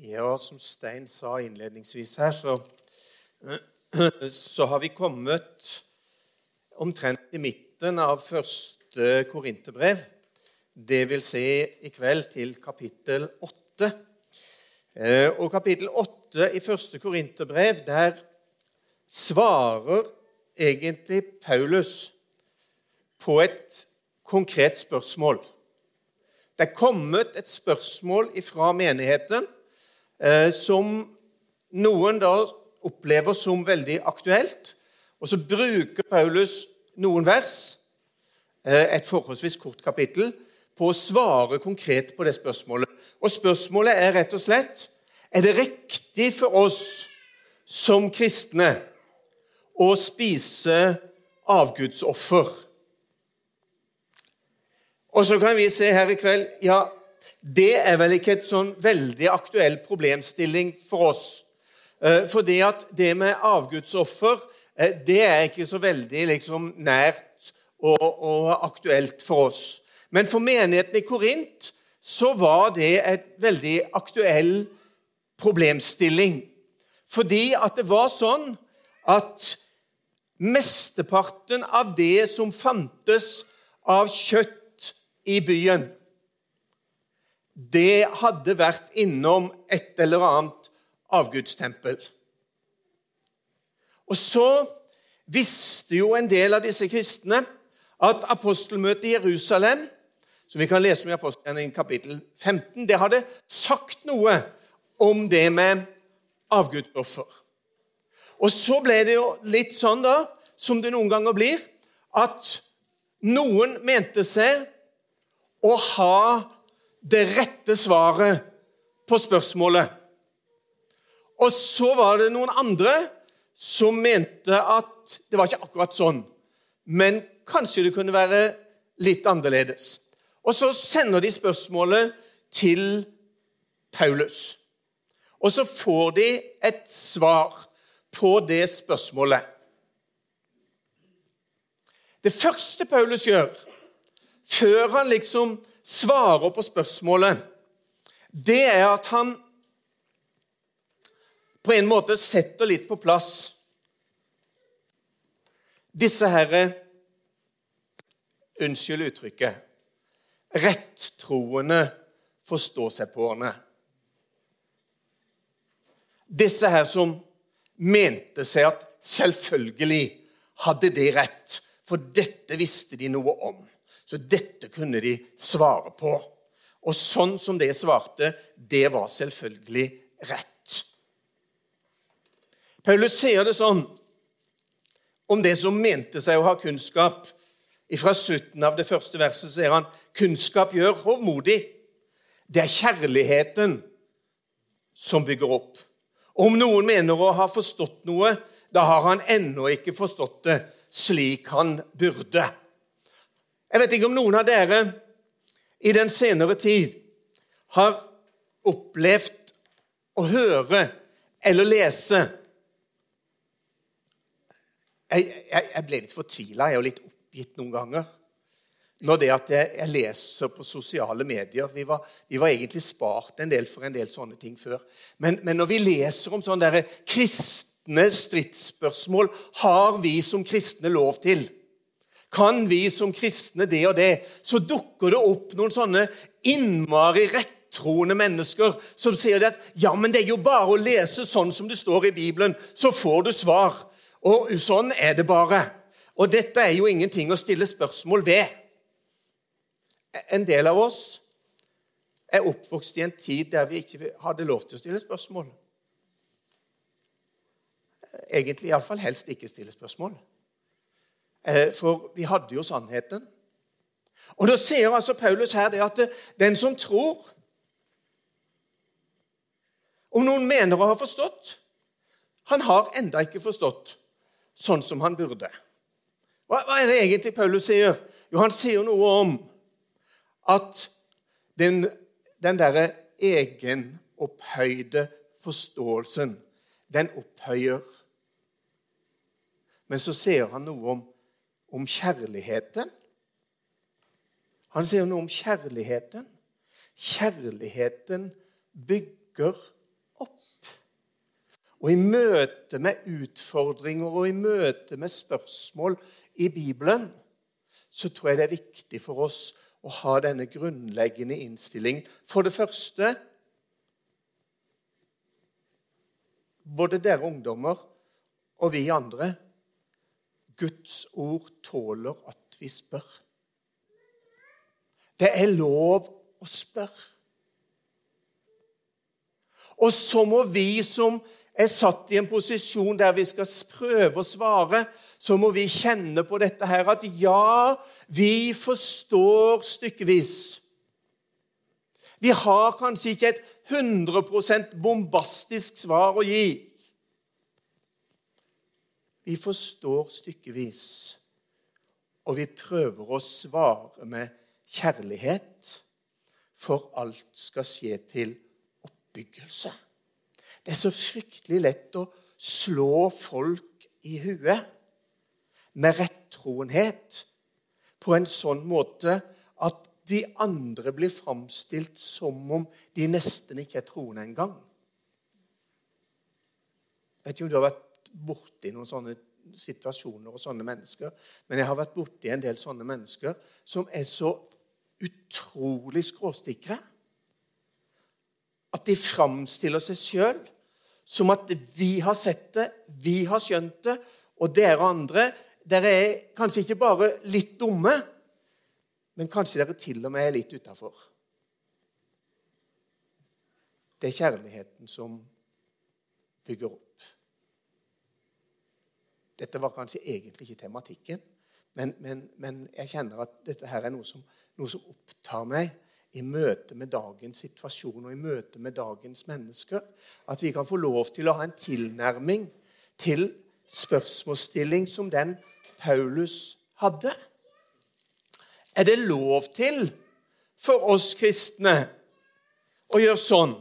Ja, som Stein sa innledningsvis her, så, så har vi kommet omtrent i midten av første korinterbrev. Det vil si i kveld til kapittel 8. Eh, og kapittel 8 i første korinterbrev, der svarer egentlig Paulus på et konkret spørsmål. Det er kommet et spørsmål fra menigheten som noen da opplever som veldig aktuelt. Og så bruker Paulus noen vers, eh, et forholdsvis kort kapittel, på å svare konkret på det spørsmålet. Og spørsmålet er rett og slett er det riktig for oss som kristne å spise avgudsoffer. Og så kan vi se her i kveld ja, det er vel ikke et sånn veldig aktuell problemstilling for oss. Eh, for det at det med avgudsoffer eh, det er ikke så veldig liksom, nært og, og, aktuelt for oss. Men for menigheten i Korint så var det et veldig aktuell problemstilling. Fordi at det var sånn at mesteparten av det som fantes av kjøtt i byen det hadde vært innom et eller annet avgudstempel. Og så visste jo en del av disse kristne at apostelmøtet i Jerusalem, som vi kan lese om i Apostelgjerningen kapittel 15, det hadde sagt noe om det med avgudsoffer. Og så ble det jo litt sånn, da, som det noen ganger blir, at noen mente seg å ha det rette svaret på spørsmålet. Og så var det noen andre som mente at det var ikke akkurat sånn, men kanskje det kunne være litt annerledes. Og så sender de spørsmålet til Paulus. Og så får de et svar på det spørsmålet. Det første Paulus gjør, før han liksom svarer på spørsmålet, det er at han på en måte setter litt på plass disse herre Unnskyld uttrykket rettroende forstå-seg-på-erne. Disse her som mente seg at selvfølgelig hadde de rett, for dette visste de noe om. Så dette kunne de svare på. Og sånn som det svarte, det var selvfølgelig rett. Paulus sier det sånn om det som mente seg å ha kunnskap. Fra slutten av det første verset sier han kunnskap gjør hovmodig. Det er kjærligheten som bygger opp. Om noen mener å ha forstått noe, da har han ennå ikke forstått det slik han burde. Jeg vet ikke om noen av dere i den senere tid har opplevd å høre eller lese Jeg, jeg, jeg ble litt fortvila og litt oppgitt noen ganger når det at jeg, jeg leser på sosiale medier. Vi var, vi var, egentlig spart en del for en del sånne ting før. Men, men når vi leser om sånne der kristne stridsspørsmål, har vi som kristne lov til? Kan vi som kristne det og det, så dukker det opp noen sånne innmari rettroende mennesker som sier at ja, men det er jo bare å lese sånn som det står i Bibelen, så får du svar. Og sånn er det bare. Og dette er jo ingenting å stille spørsmål ved. En del av oss er oppvokst i en tid der vi ikke hadde lov til å stille spørsmål. Egentlig iallfall helst ikke stille spørsmål. Eh, for vi hadde jo sannheten. Og Da sier altså Paulus her det at den som tror Om noen mener å ha forstått Han har enda ikke forstått sånn som han burde. Hva er det egentlig Paulus sier? Jo, han sier noe om at den, den derre egenopphøyde forståelsen, den opphøyer. Men så sier han noe om om kjærligheten. Han sier noe om kjærligheten. Kjærligheten bygger opp. Og i møte med utfordringer og i møte med spørsmål i Bibelen, så tror jeg det er viktig for oss å ha denne grunnleggende innstillingen. For det første Både dere ungdommer og vi andre Guds ord tåler at vi spør. Det er lov å spørre. Og så må vi som er satt i en posisjon der vi skal prøve å svare, så må vi kjenne på dette her at ja, vi forstår stykkevis. Vi har kanskje ikke et 100% bombastisk svar å gi. Vi forstår stykkevis, og vi prøver å svare med kjærlighet, for alt skal skje til oppbyggelse. Det er så fryktelig lett å slå folk i huet med rettroenhet på en sånn måte at de andre blir framstilt som om de nesten ikke er troende engang. Jeg vet ikke om du har vært borti noen sånne situasjoner og sånne mennesker, men jeg har vært borti en del sånne mennesker som er så utrolig skråstikkere at de framstiller seg sjøl som at vi har sett det, vi har skjønt det, og dere andre dere er kanskje ikke bare litt dumme, men kanskje dere til og med er litt utafor. Det er kjærligheten som bygger opp. Dette var kanskje egentlig ikke tematikken, men, men, men jeg kjenner at dette her er noe som, noe som opptar meg i møte med dagens situasjon og i møte med dagens mennesker. At vi kan få lov til å ha en tilnærming til spørsmålsstilling som den Paulus hadde. Er det lov til for oss kristne å gjøre sånn?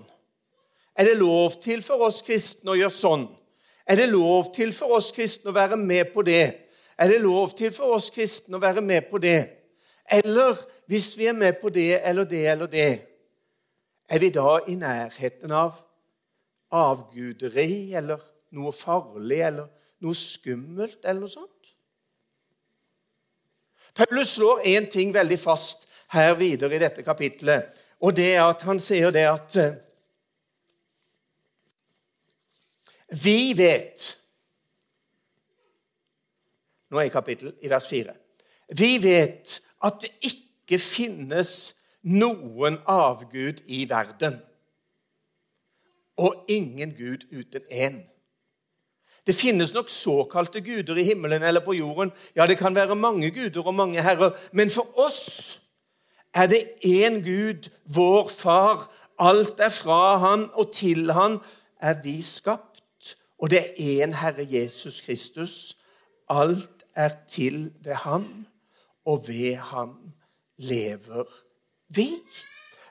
Er det lov til for oss kristne å gjøre sånn? Er det lov til for oss kristne å være med på det? Er det lov til for oss kristne å være med på det? Eller hvis vi er med på det eller det eller det, er vi da i nærheten av avguderi eller noe farlig eller noe skummelt eller noe sånt? Paulus slår én ting veldig fast her videre i dette kapitlet, og det er at han sier det at eh, Vi vet Nå er jeg i kapittel i vers 4. Vi vet at det ikke finnes noen avgud i verden. Og ingen Gud uten én. Det finnes nok såkalte guder i himmelen eller på jorden. Ja, det kan være mange guder og mange herrer. Men for oss er det én Gud, vår Far. Alt er fra Han, og til Han er vi skapt. Og det er én Herre Jesus Kristus. Alt er til ved Han og ved Han lever vi.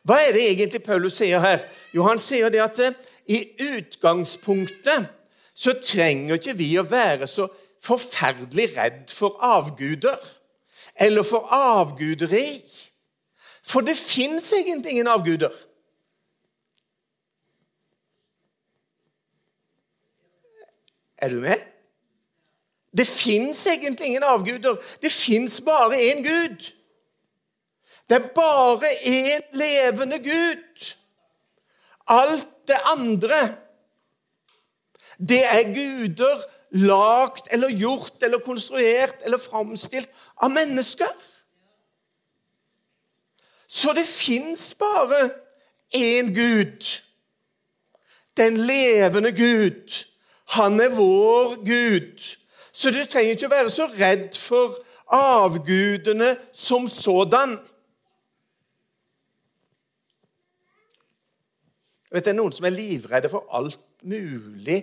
Hva er det egentlig Paulus sier her? Jo, Han sier det at eh, i utgangspunktet så trenger ikke vi å være så forferdelig redd for avguder eller for avguderi. For det fins egentlig ingen avguder. Er du med? Det fins egentlig ingen avguder. Det fins bare én Gud. Det er bare én levende Gud. Alt det andre, det er guder lagd eller gjort eller konstruert eller framstilt av mennesker. Så det fins bare én Gud. Den levende Gud. Han er vår Gud. Så du trenger ikke å være så redd for avgudene som sådan. Vet, det er noen som er livredde for alt mulig.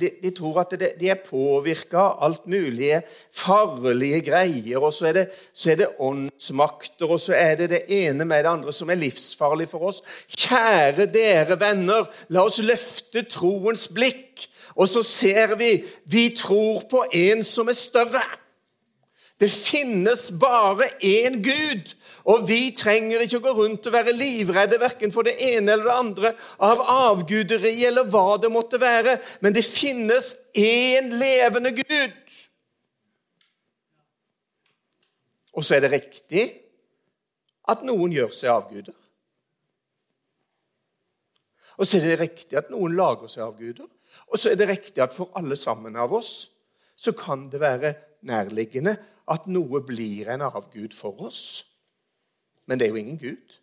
De, de tror at de, de er påvirka av alt mulige farlige greier. Og så er, det, så er, det, åndsmakter, og så er det det ene med det andre som er livsfarlig for oss. Kjære dere venner, la oss løfte troens blikk, og så ser vi vi tror på en som er større. Det finnes bare én Gud, og vi trenger ikke å gå rundt og være livredde verken for det ene eller det andre av avguderi eller hva det måtte være, men det finnes én levende Gud. Og så er det riktig at noen gjør seg avguder. Og så er det riktig at noen lager seg avguder. Og så er det riktig at for alle sammen av oss så kan det være nærliggende at noe blir en avgud for oss. Men det er jo ingen gud.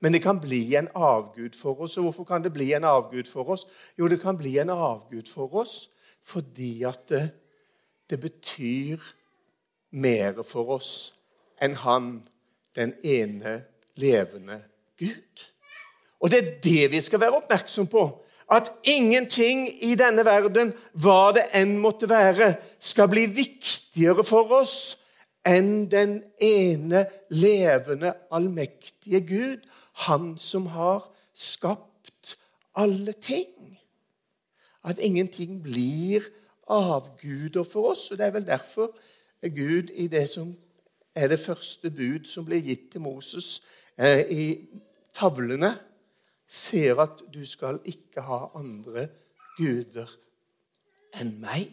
Men det kan bli en avgud for oss. Og hvorfor kan det bli en avgud for oss? Jo, det kan bli en avgud for oss fordi at det, det betyr mer for oss enn han, den ene levende Gud. Og det er det vi skal være oppmerksom på at ingenting i denne verden, hva det enn måtte være, skal bli viktigere for oss enn den ene levende, allmektige Gud, Han som har skapt alle ting. At ingenting blir avguder for oss. og Det er vel derfor Gud i det som er det første bud som blir gitt til Moses eh, i tavlene ser at du skal ikke ha andre guder enn meg.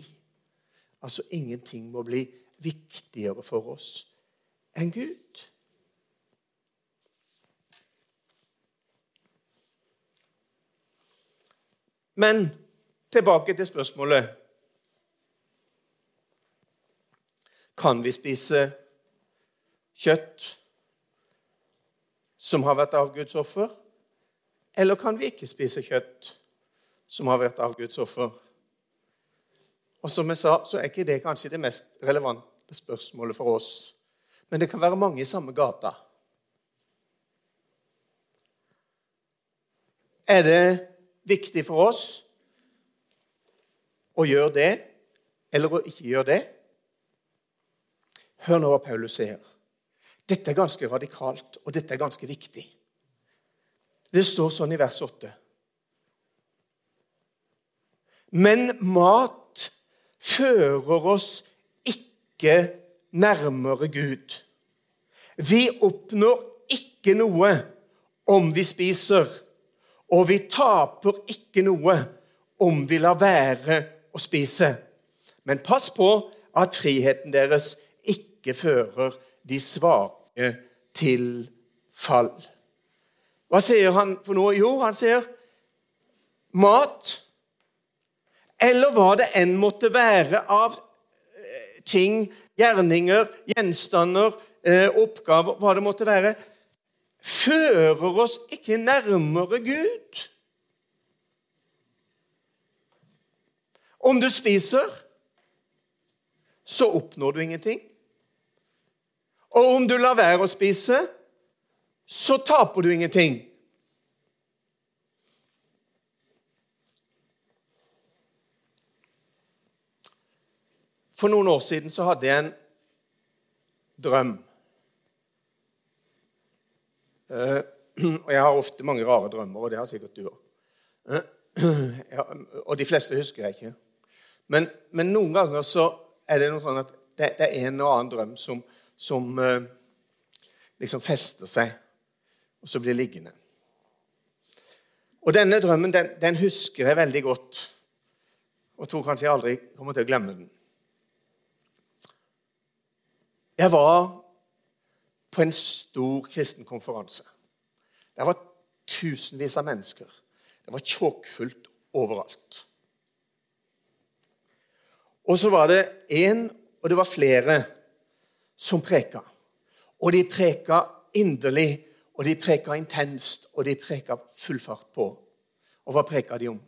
Altså ingenting må bli viktigere for oss enn Gud. Men tilbake til spørsmålet Kan vi spise kjøtt som har vært avgudsoffer? Eller kan vi ikke spise kjøtt som har vært av Guds offer? Og som jeg sa, så er ikke det kanskje det mest relevante spørsmålet for oss. Men det kan være mange i samme gata. Er det viktig for oss å gjøre det eller å ikke gjøre det? Hør nå hva Paulus sier. Dette er ganske radikalt, og dette er ganske viktig. Det står sånn i vers 8. Men mat fører oss ikke nærmere Gud. Vi oppnår ikke noe om vi spiser, og vi taper ikke noe om vi lar være å spise. Men pass på at friheten deres ikke fører de svake til fall. Hva sier han for noe? Jo, han sier mat. Eller hva det enn måtte være av ting, gjerninger, gjenstander, eh, oppgaver, hva det måtte være, fører oss ikke nærmere Gud. Om du spiser, så oppnår du ingenting. Og om du lar være å spise, så taper du ingenting. For noen år siden så hadde jeg en drøm. Uh, og jeg har ofte mange rare drømmer, og det har sikkert du òg. Uh, ja, og de fleste husker jeg ikke. Men, men, noen ganger så er det noe sånn at det, det er en og annen drøm som, som uh, liksom fester seg og så blir liggende. Og Denne drømmen den, den husker jeg veldig godt, og tror kanskje jeg aldri kommer til å glemme den. Jeg var på en stor kristen konferanse. Det var tusenvis av mennesker. Det var tjåkfullt overalt. Og så var det én, og det var flere, som preka. Og de preka inderlig og de preka intenst, og de preka full fart på. Og hva preka de om?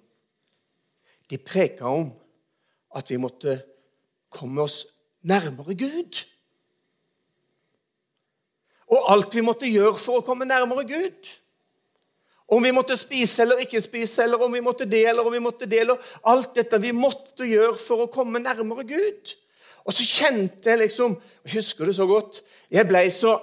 De preka om at vi måtte komme oss nærmere Gud. Og alt vi måtte gjøre for å komme nærmere Gud. Om vi måtte spise eller ikke spise, eller om vi måtte det eller om vi måtte det. eller Alt dette vi måtte gjøre for å komme nærmere Gud. Og så kjente jeg liksom Jeg husker det så godt. Jeg ble så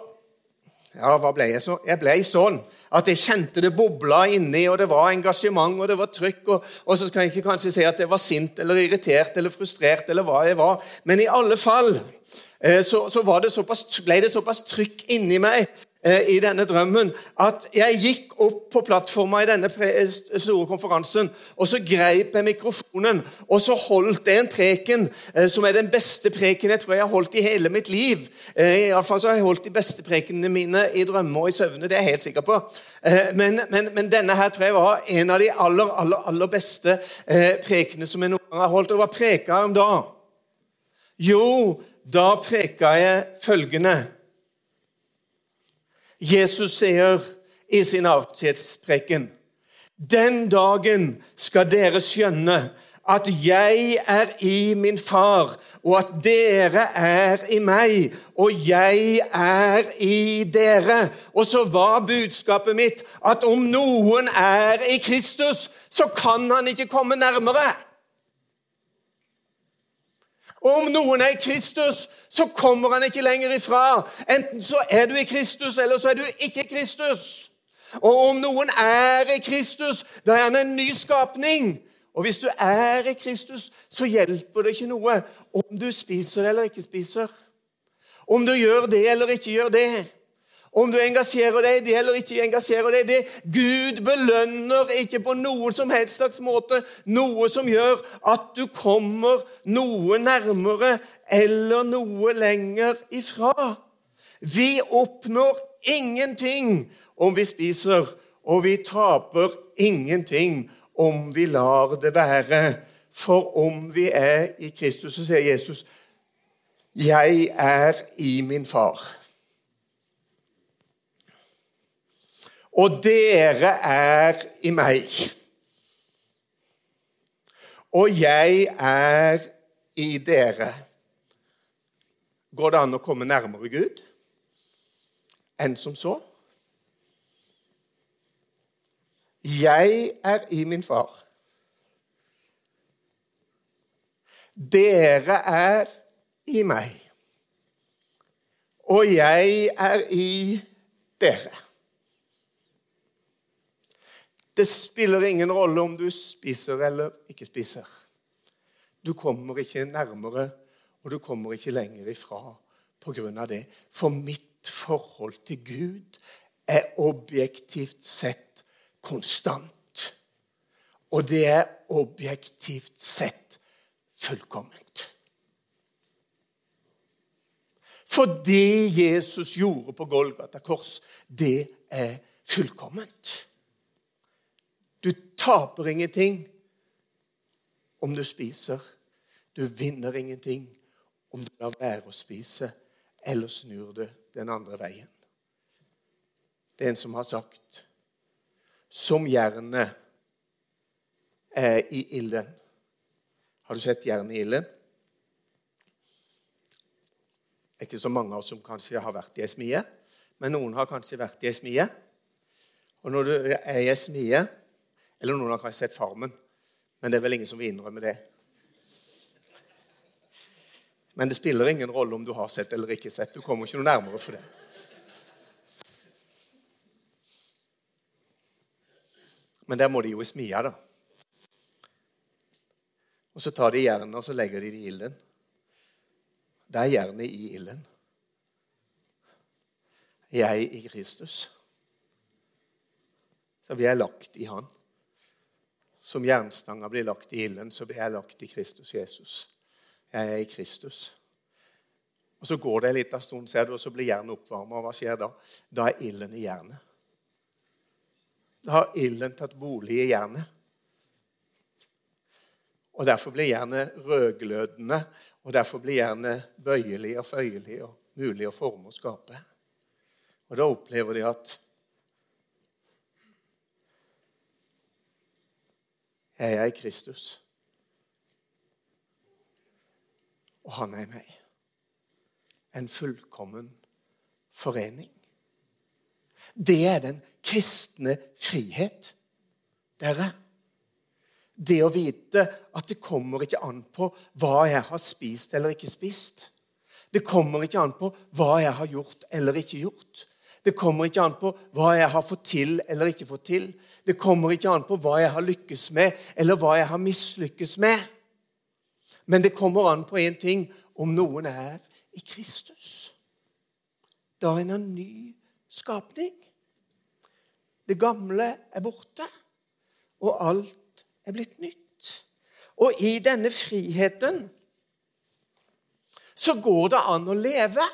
Ja, hva ble jeg så? Jeg ble sånn at jeg kjente det bobla inni, og det var engasjement og det var trykk. Og, og så kan jeg ikke kanskje si at jeg var sint eller irritert eller frustrert, eller hva jeg var. Men i alle fall eh, så, så det såpass, ble det såpass trykk inni meg i denne drømmen at jeg gikk opp på plattforma i denne store konferansen, og så greip jeg mikrofonen, og så holdt jeg en preken eh, som er den beste preken jeg tror jeg har holdt i hele mitt liv. Eh, Iallfall så har jeg holdt de beste prekenene mine i drømme og i søvne. Det er jeg helt sikker på. Men, men, men, denne her tror jeg var en av de aller, aller, aller beste prekenene som jeg noen gang har holdt. Og hva preka jeg om da? Jo, da preka jeg følgende Jesus sier i sin avskjedspreken Den dagen skal dere skjønne at jeg er i min far, og at dere er i meg, og jeg er i dere. Og så var budskapet mitt at om noen er i Kristus, så kan han ikke komme nærmere. Og om noen er i Kristus, så kommer han ikke lenger ifra. Enten så er du i Kristus, eller så er du ikke i Kristus. Og om noen er i Kristus, da er han en ny skapning. Og hvis du er i Kristus, så hjelper det ikke noe om du spiser eller ikke spiser. Om du gjør det eller ikke gjør det. Om du engasjerer deg det eller ikke engasjerer deg det. Gud belønner ikke på noen som helst slags måte noe som gjør at du kommer noe nærmere eller noe lenger ifra. Vi oppnår ingenting om vi spiser, og vi taper ingenting om vi lar det være. For om vi er i Kristus, så sier Jesus, 'Jeg er i min far'. Og dere er i meg. Og jeg er i dere. Går det an å komme nærmere Gud enn som så? Jeg er i min far. Dere er i meg. Og jeg er i dere. Det spiller ingen rolle om du spiser eller ikke spiser. Du kommer ikke nærmere, og du kommer ikke lenger ifra på grunn av det. For mitt forhold til Gud er objektivt sett konstant. Og det er objektivt sett fullkomment. For det Jesus gjorde på Golgata kors, det er fullkomment. Taper ingenting om du spiser. Du vinner ingenting om du lar være å spise eller snur du den andre veien. Det er en som har sagt som jernet er i ilden. Har du sett jernet i ilden? Det er ikke så mange av oss som kanskje har vært i ei smie, men noen har kanskje vært i ei smie. Og når du er i ei smie, eller noen har kanskje sett Farmen, men det er vel ingen som vil innrømme det. Men det spiller ingen rolle om du har sett eller ikke sett. Du kommer ikke noe nærmere for det. Men der må de jo i smia, da. Og så tar de jernet og så legger de det i ilden. Det er jernet i ilden. Jeg i Kristus. Så vi er lagt i Han. Som jernstanga blir lagt i ilden, så blir jeg lagt i Kristus Jesus. Jeg er i Kristus. Og Så går det en liten stund, ser du, og så blir jernet oppvarma. Hva skjer da? Da er ilden i jernet. Da har ilden tatt bolig i jernet. Og Derfor blir jernet rødglødende, og derfor blir jernet bøyelig og føyelig og mulig å forme og skape. Og Da opplever de at Jeg er i Kristus. Og han er i meg. En fullkommen forening. Det er den kristne frihet, dere. Det å vite at det kommer ikke an på hva jeg har spist eller ikke spist. Det kommer ikke an på hva jeg har gjort eller ikke gjort. Det kommer ikke an på hva jeg har fått til eller ikke fått til. Det kommer ikke an på hva jeg har lykkes med, eller hva jeg har mislykkes med. Men det kommer an på én ting om noen er i Kristus. Da er en en ny skapning. Det gamle er borte, og alt er blitt nytt. Og i denne friheten så går det an å leve.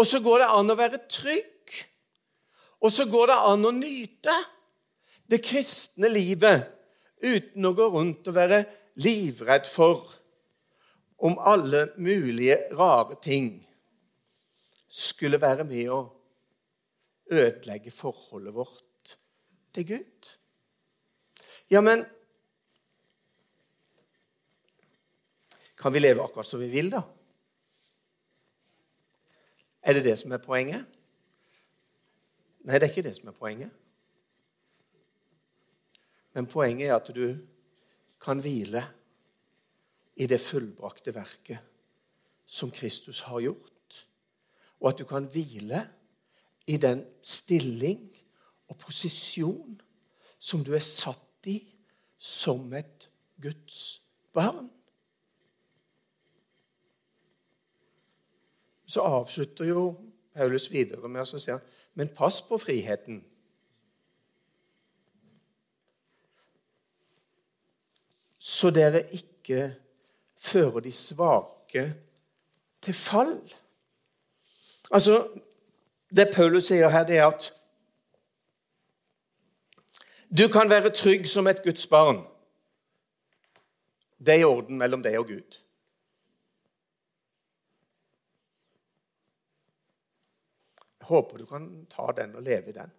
Og så går det an å være trygg. Og så går det an å nyte det kristne livet uten å gå rundt og være livredd for om alle mulige rare ting skulle være med å ødelegge forholdet vårt til Gud. Ja, men Kan vi leve akkurat som vi vil, da? Er det det som er poenget? Nei, det er ikke det som er poenget. Men poenget er at du kan hvile i det fullbrakte verket som Kristus har gjort, og at du kan hvile i den stilling og posisjon som du er satt i som et Guds barn. Så avslutter jo Paulus videre med å si men pass på friheten. Så dere ikke fører de svake til fall. Altså, Det Paulus sier her, det er at du kan være trygg som et Guds barn. Det er i orden mellom deg og Gud. Håper du kan ta den og leve i den.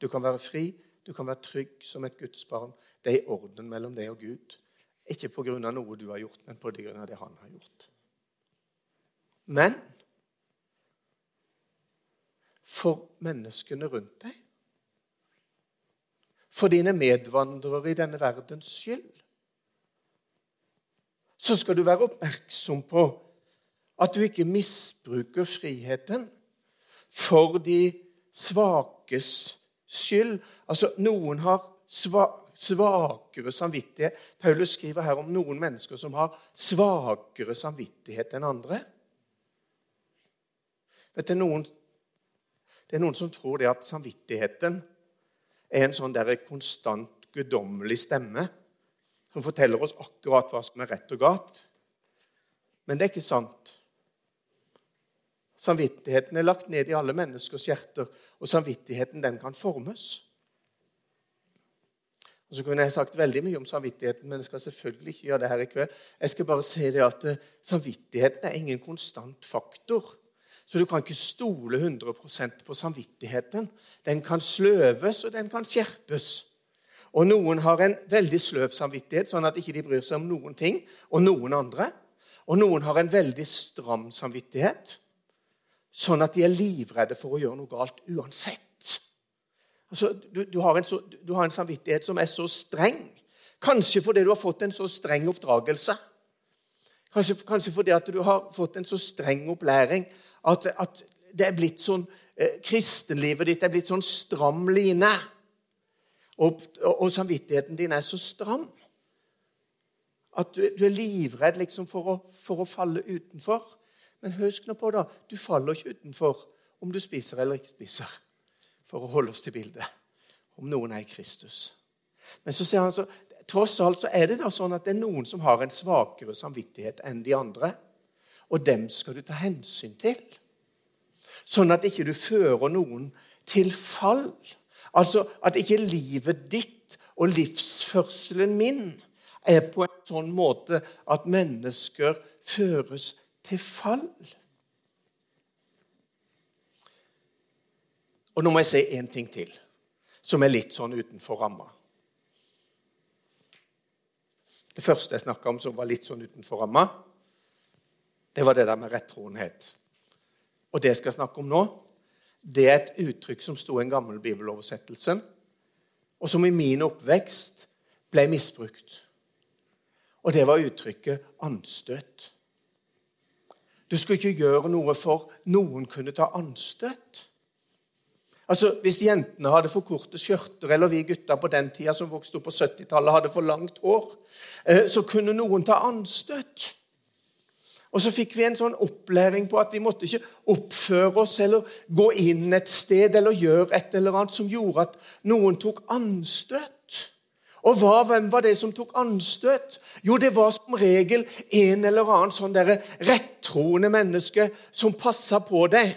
Du kan være fri, du kan være trygg som et Guds barn. Det er i orden mellom deg og Gud. Ikke pga. noe du har gjort, men av det han har gjort. Men for menneskene rundt deg, for dine medvandrere i denne verdens skyld, så skal du være oppmerksom på at du ikke misbruker friheten for de svakes skyld. Altså, Noen har svakere samvittighet. Paulus skriver her om noen mennesker som har svakere samvittighet enn andre. Vet du, noen, det er noen som tror det at samvittigheten er en sånn der konstant guddommelig stemme som forteller oss akkurat hva som er rett og galt. Men det er ikke sant. Samvittigheten er lagt ned i alle menneskers hjerter, og samvittigheten den kan formes. Og Så kunne jeg sagt veldig mye om samvittigheten, men jeg skal selvfølgelig ikke gjøre det her i kveld. Jeg skal bare si det at eh, Samvittigheten er ingen konstant faktor. Så du kan ikke stole 100% på samvittigheten. Den kan sløves, og den kan skjerpes. Og noen har en veldig sløv samvittighet, sånn at ikke de bryr seg om noen ting og noen andre. Og noen har en veldig stram samvittighet, sånn at de er livredde for å gjøre noe galt uansett. Altså, du, du, har så, du, har en samvittighet som er så streng. Kanskje fordi du har fått en så streng oppdragelse. Kanskje, kanskje fordi at du har fått en så streng opplæring at, at det er blitt sånn eh, Kristenlivet ditt er blitt sånn stram line. Og, og, og, samvittigheten din er så stram at du, du er livredd liksom for, å, for å falle utenfor. Men husk nå på, da, du faller ikke utenfor om du spiser eller ikke spiser, for å holde oss til bildet. Om noen er i Kristus. Men så sier han så, tross alt så er det da sånn at det er noen som har en svakere samvittighet enn de andre. Og dem skal du ta hensyn til. Sånn at ikke du fører noen til fall. Altså at ikke livet ditt og livsførselen min er på en sånn måte at mennesker føres til fall. Og nå må jeg si én ting til, som er litt sånn utenfor ramma. Det første jeg snakka om som var litt sånn utenfor ramma, det var det der med rettroenhet. Og det jeg skal snakke om nå, det er et uttrykk som sto i en gammel bibeloversettelse, og som i min oppvekst ble misbrukt. Og det var uttrykket anstøt. Du skulle ikke gjøre noe for noen kunne ta anstøt. Altså, Hvis jentene hadde for korte skjørter, eller vi gutta på den tida som vokste opp på 70-tallet, hadde for langt hår, eh, så kunne noen ta anstøt. Og så fikk vi en sånn opplæring på at vi måtte ikke oppføre oss eller gå inn et sted eller gjøre et eller annet som gjorde at noen tok anstøt. Og hva, hvem var det som tok anstøt? Jo, det var som regel en eller annen sånn rettroende menneske som passa på deg.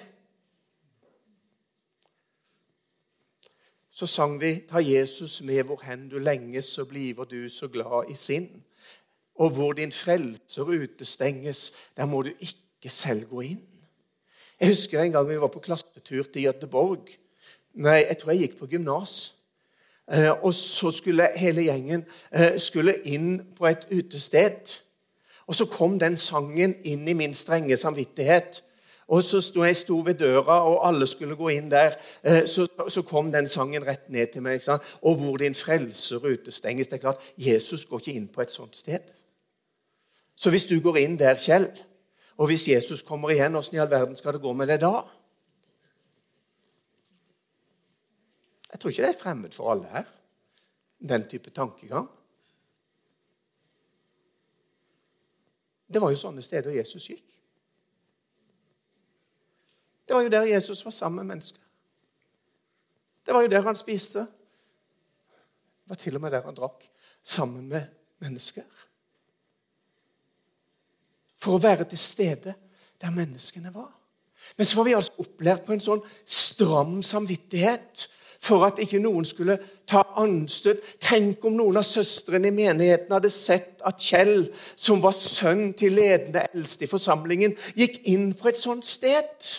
Så sang vi 'Ta Jesus med hvor hen du lenges, så bliver du så glad i sinn'. Og hvor din frelser utestenges, der må du ikke selv gå inn. Jeg husker en gang vi var på klassetur til Gøteborg. Nei, jeg tror jeg gikk på gymnas. Eh, og så skulle hele gjengen eh, skulle inn på et utested. Og så kom den sangen inn i min strenge samvittighet. Og så sto jeg sto ved døra, og alle skulle gå inn der. Eh, så, så kom den sangen rett ned til meg. Og hvor din frelser utestenges. Det er klart, Jesus går ikke inn på et sånt sted. Så hvis du går inn der, Kjell, og hvis Jesus kommer igjen, åssen i all verden skal det gå med deg da? Jeg tror ikke det er fremmed for alle her, den type tankegang. Det var jo sånne steder Jesus gikk. Det var jo der Jesus var sammen med mennesker. Det var jo der han spiste. Det var til og med der han drakk sammen med mennesker. For å være til stede der menneskene var. Men så var vi altså opplært på en sånn stram samvittighet for at ikke noen skulle ta anstøt. Tenk om noen av søstrene i menigheten hadde sett at Kjell, som var sønn til ledende eldste i forsamlingen, gikk inn på et sånt sted.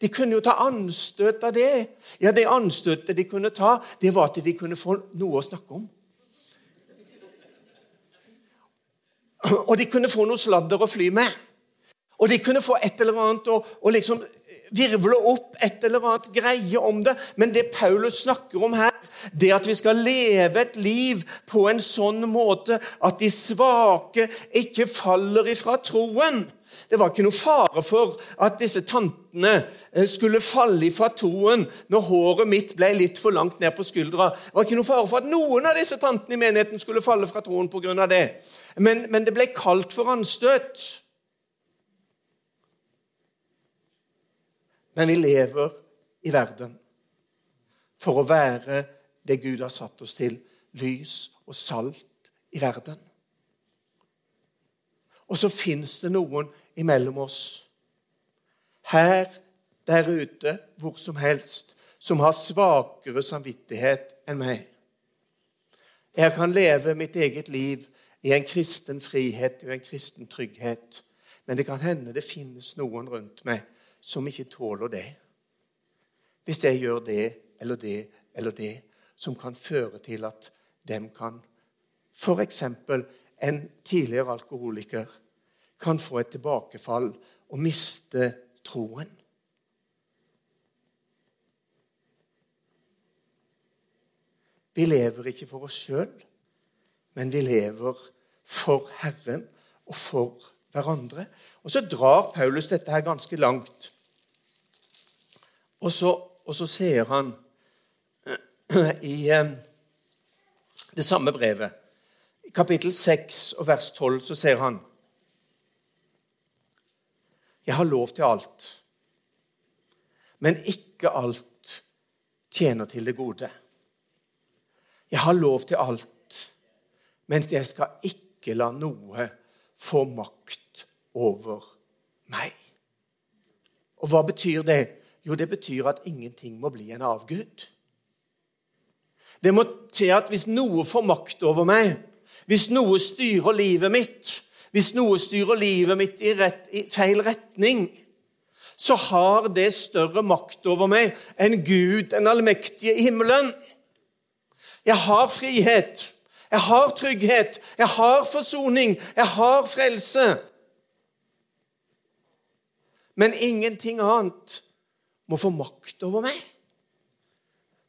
De kunne jo ta anstøt av det. Ja, Det anstøtet de kunne ta, det var at de kunne få noe å snakke om. Og de kunne få noe sladder å fly med. Og de kunne få et eller annet å, liksom virvle opp et eller annet greie om det. Men det Paulus snakker om her, det at vi skal leve et liv på en sånn måte at de svake ikke faller ifra troen. Det var ikke noe fare for at disse tantene eh, skulle falle ifra troen når håret mitt ble litt for langt ned på skuldra. Det var ikke noe fare for at noen av disse tantene i menigheten skulle falle fra troen pga. det. Men, men det ble kalt for anstøt. Men vi lever i verden for å være det Gud har satt oss til lys og salt i verden. Og så fins det noen imellom oss. Her, der ute, hvor som helst, som har svakere samvittighet enn meg. Jeg kan leve mitt eget liv i en kristen frihet og en kristen trygghet. Men det kan hende det finnes noen rundt meg som ikke tåler det. Hvis jeg gjør det eller det eller det, som kan føre til at dem kan F.eks. en tidligere alkoholiker kan få et tilbakefall og miste troen. Vi lever ikke for oss sjøl, men vi lever for Herren og for hverandre. Og så drar Paulus dette her ganske langt. Og så, og så ser han i eh, det samme brevet, i kapittel 6 og vers 12, så ser han jeg har lov til alt. Men ikke alt tjener til det gode. Jeg har lov til alt, mens jeg skal ikke la noe få makt over meg. Og hva betyr det? Jo, det betyr at ingenting må bli en avgud. Det må til at hvis noe får makt over meg, hvis noe styrer livet mitt, hvis noe styrer livet mitt i, rett, i feil retning, så har det større makt over meg enn Gud, den allmektige himmelen. Jeg har frihet, jeg har trygghet, jeg har forsoning, jeg har frelse. Men ingenting annet må få makt over meg.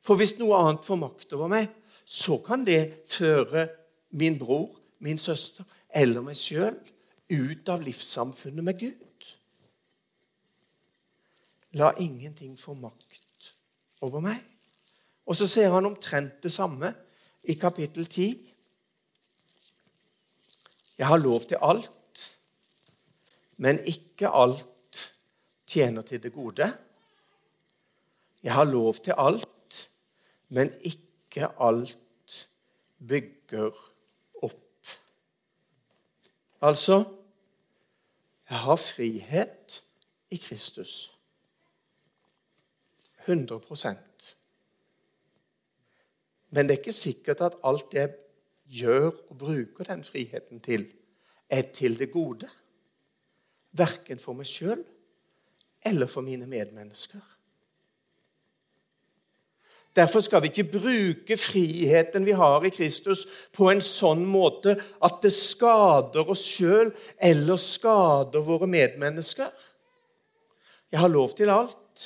For hvis noe annet får makt over meg, så kan det føre min bror, min søster eller meg sjøl ut av livssamfunnet med Gud. La ingenting få makt over meg. Og så ser han omtrent det samme i kapittel 10. Jeg har lov til alt, men ikke alt tjener til det gode. Jeg har lov til alt, men ikke alt bygger opp. Altså jeg har frihet i Kristus. 100% Men det er ikke sikkert at alt jeg gjør og bruker den friheten til, er til det gode. Verken for meg sjøl eller for mine medmennesker. Derfor skal vi ikke bruke friheten vi har i Kristus, på en sånn måte at det skader oss sjøl eller skader våre medmennesker. Jeg har lov til alt,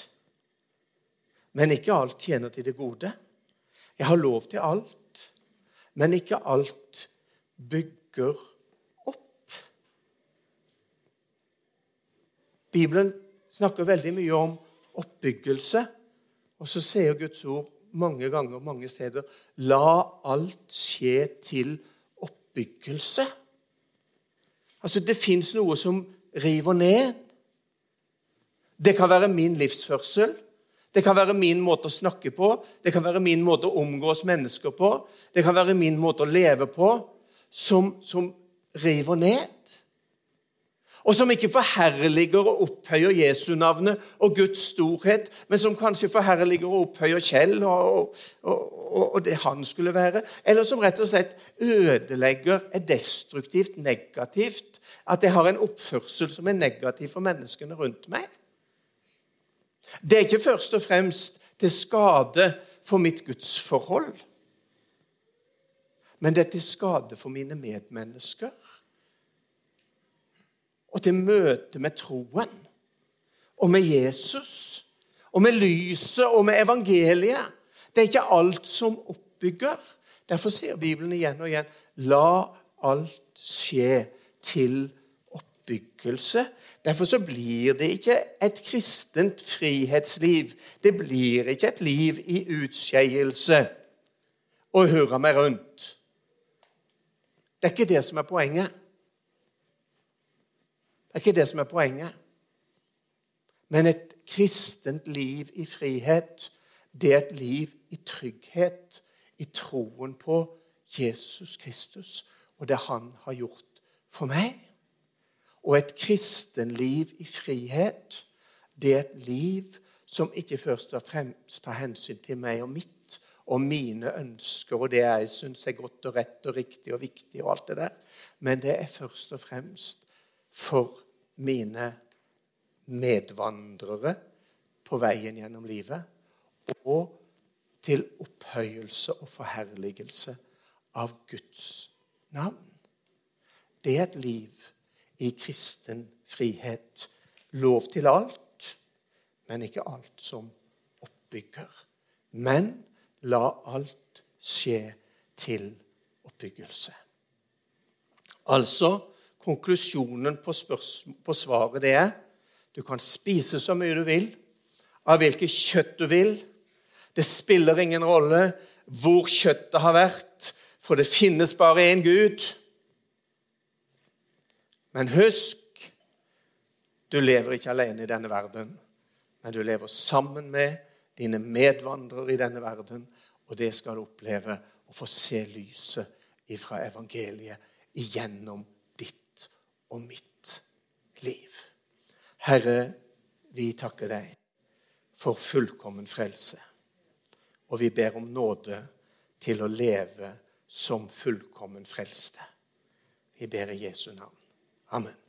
men ikke alt tjener til det gode. Jeg har lov til alt, men ikke alt bygger opp. Bibelen snakker veldig mye om oppbyggelse, og så sier Guds ord mange ganger mange steder La alt skje til oppbyggelse. Altså, det fins noe som river ned. Det kan være min livsførsel. Det kan være min måte å snakke på, det kan være min måte å omgås mennesker på, det kan være min måte å leve på, som, som river ned. Og som ikke forherliger og opphøyer Jesu navnet og Guds storhet, men som kanskje forherliger og opphøyer Kjell og, og, og, og, det han skulle være, eller som rett og slett ødelegger, er destruktivt, negativt, at jeg har en oppførsel som er negativ for menneskene rundt meg. Det er ikke først og fremst til skade for mitt gudsforhold, men det er til skade for mine medmennesker og til møte med troen og med Jesus og med lyset og med evangeliet. Det er ikke alt som oppbygger. Derfor sier Bibelen igjen og igjen la alt skje til oppbyggelse. Derfor så blir det ikke et kristent frihetsliv. Det blir ikke et liv i utskeielse og hurra meg rundt. Det er ikke det som er poenget Det er ikke det som er poenget. Men et kristent liv i frihet, det er et liv i trygghet, i troen på Jesus Kristus og det han har gjort for meg. Og et kristenliv i frihet, det er et liv som ikke først og fremst tar hensyn til meg og mitt og mine ønsker og det jeg syns er godt og rett og riktig og viktig, og alt det der, men det er først og fremst for mine medvandrere på veien gjennom livet, og til opphøyelse og forherligelse av Guds navn. Det er et liv i kristen frihet. Lov til alt, men ikke alt som oppbygger. Men la alt skje til oppbyggelse. Altså Konklusjonen på, på svaret det er du kan spise så mye du vil, av hvilket kjøtt du vil. Det spiller ingen rolle hvor kjøttet har vært, for det finnes bare én Gud. Men husk du lever ikke alene i denne verden, men du lever sammen med dine medvandrere i denne verden, og det skal du oppleve å få se lyset ifra evangeliet igjennom ditt og mitt liv. Herre, vi takker deg for fullkommen frelse. Og vi ber om nåde til å leve som fullkommen frelste. Vi ber i Jesu navn. Amen.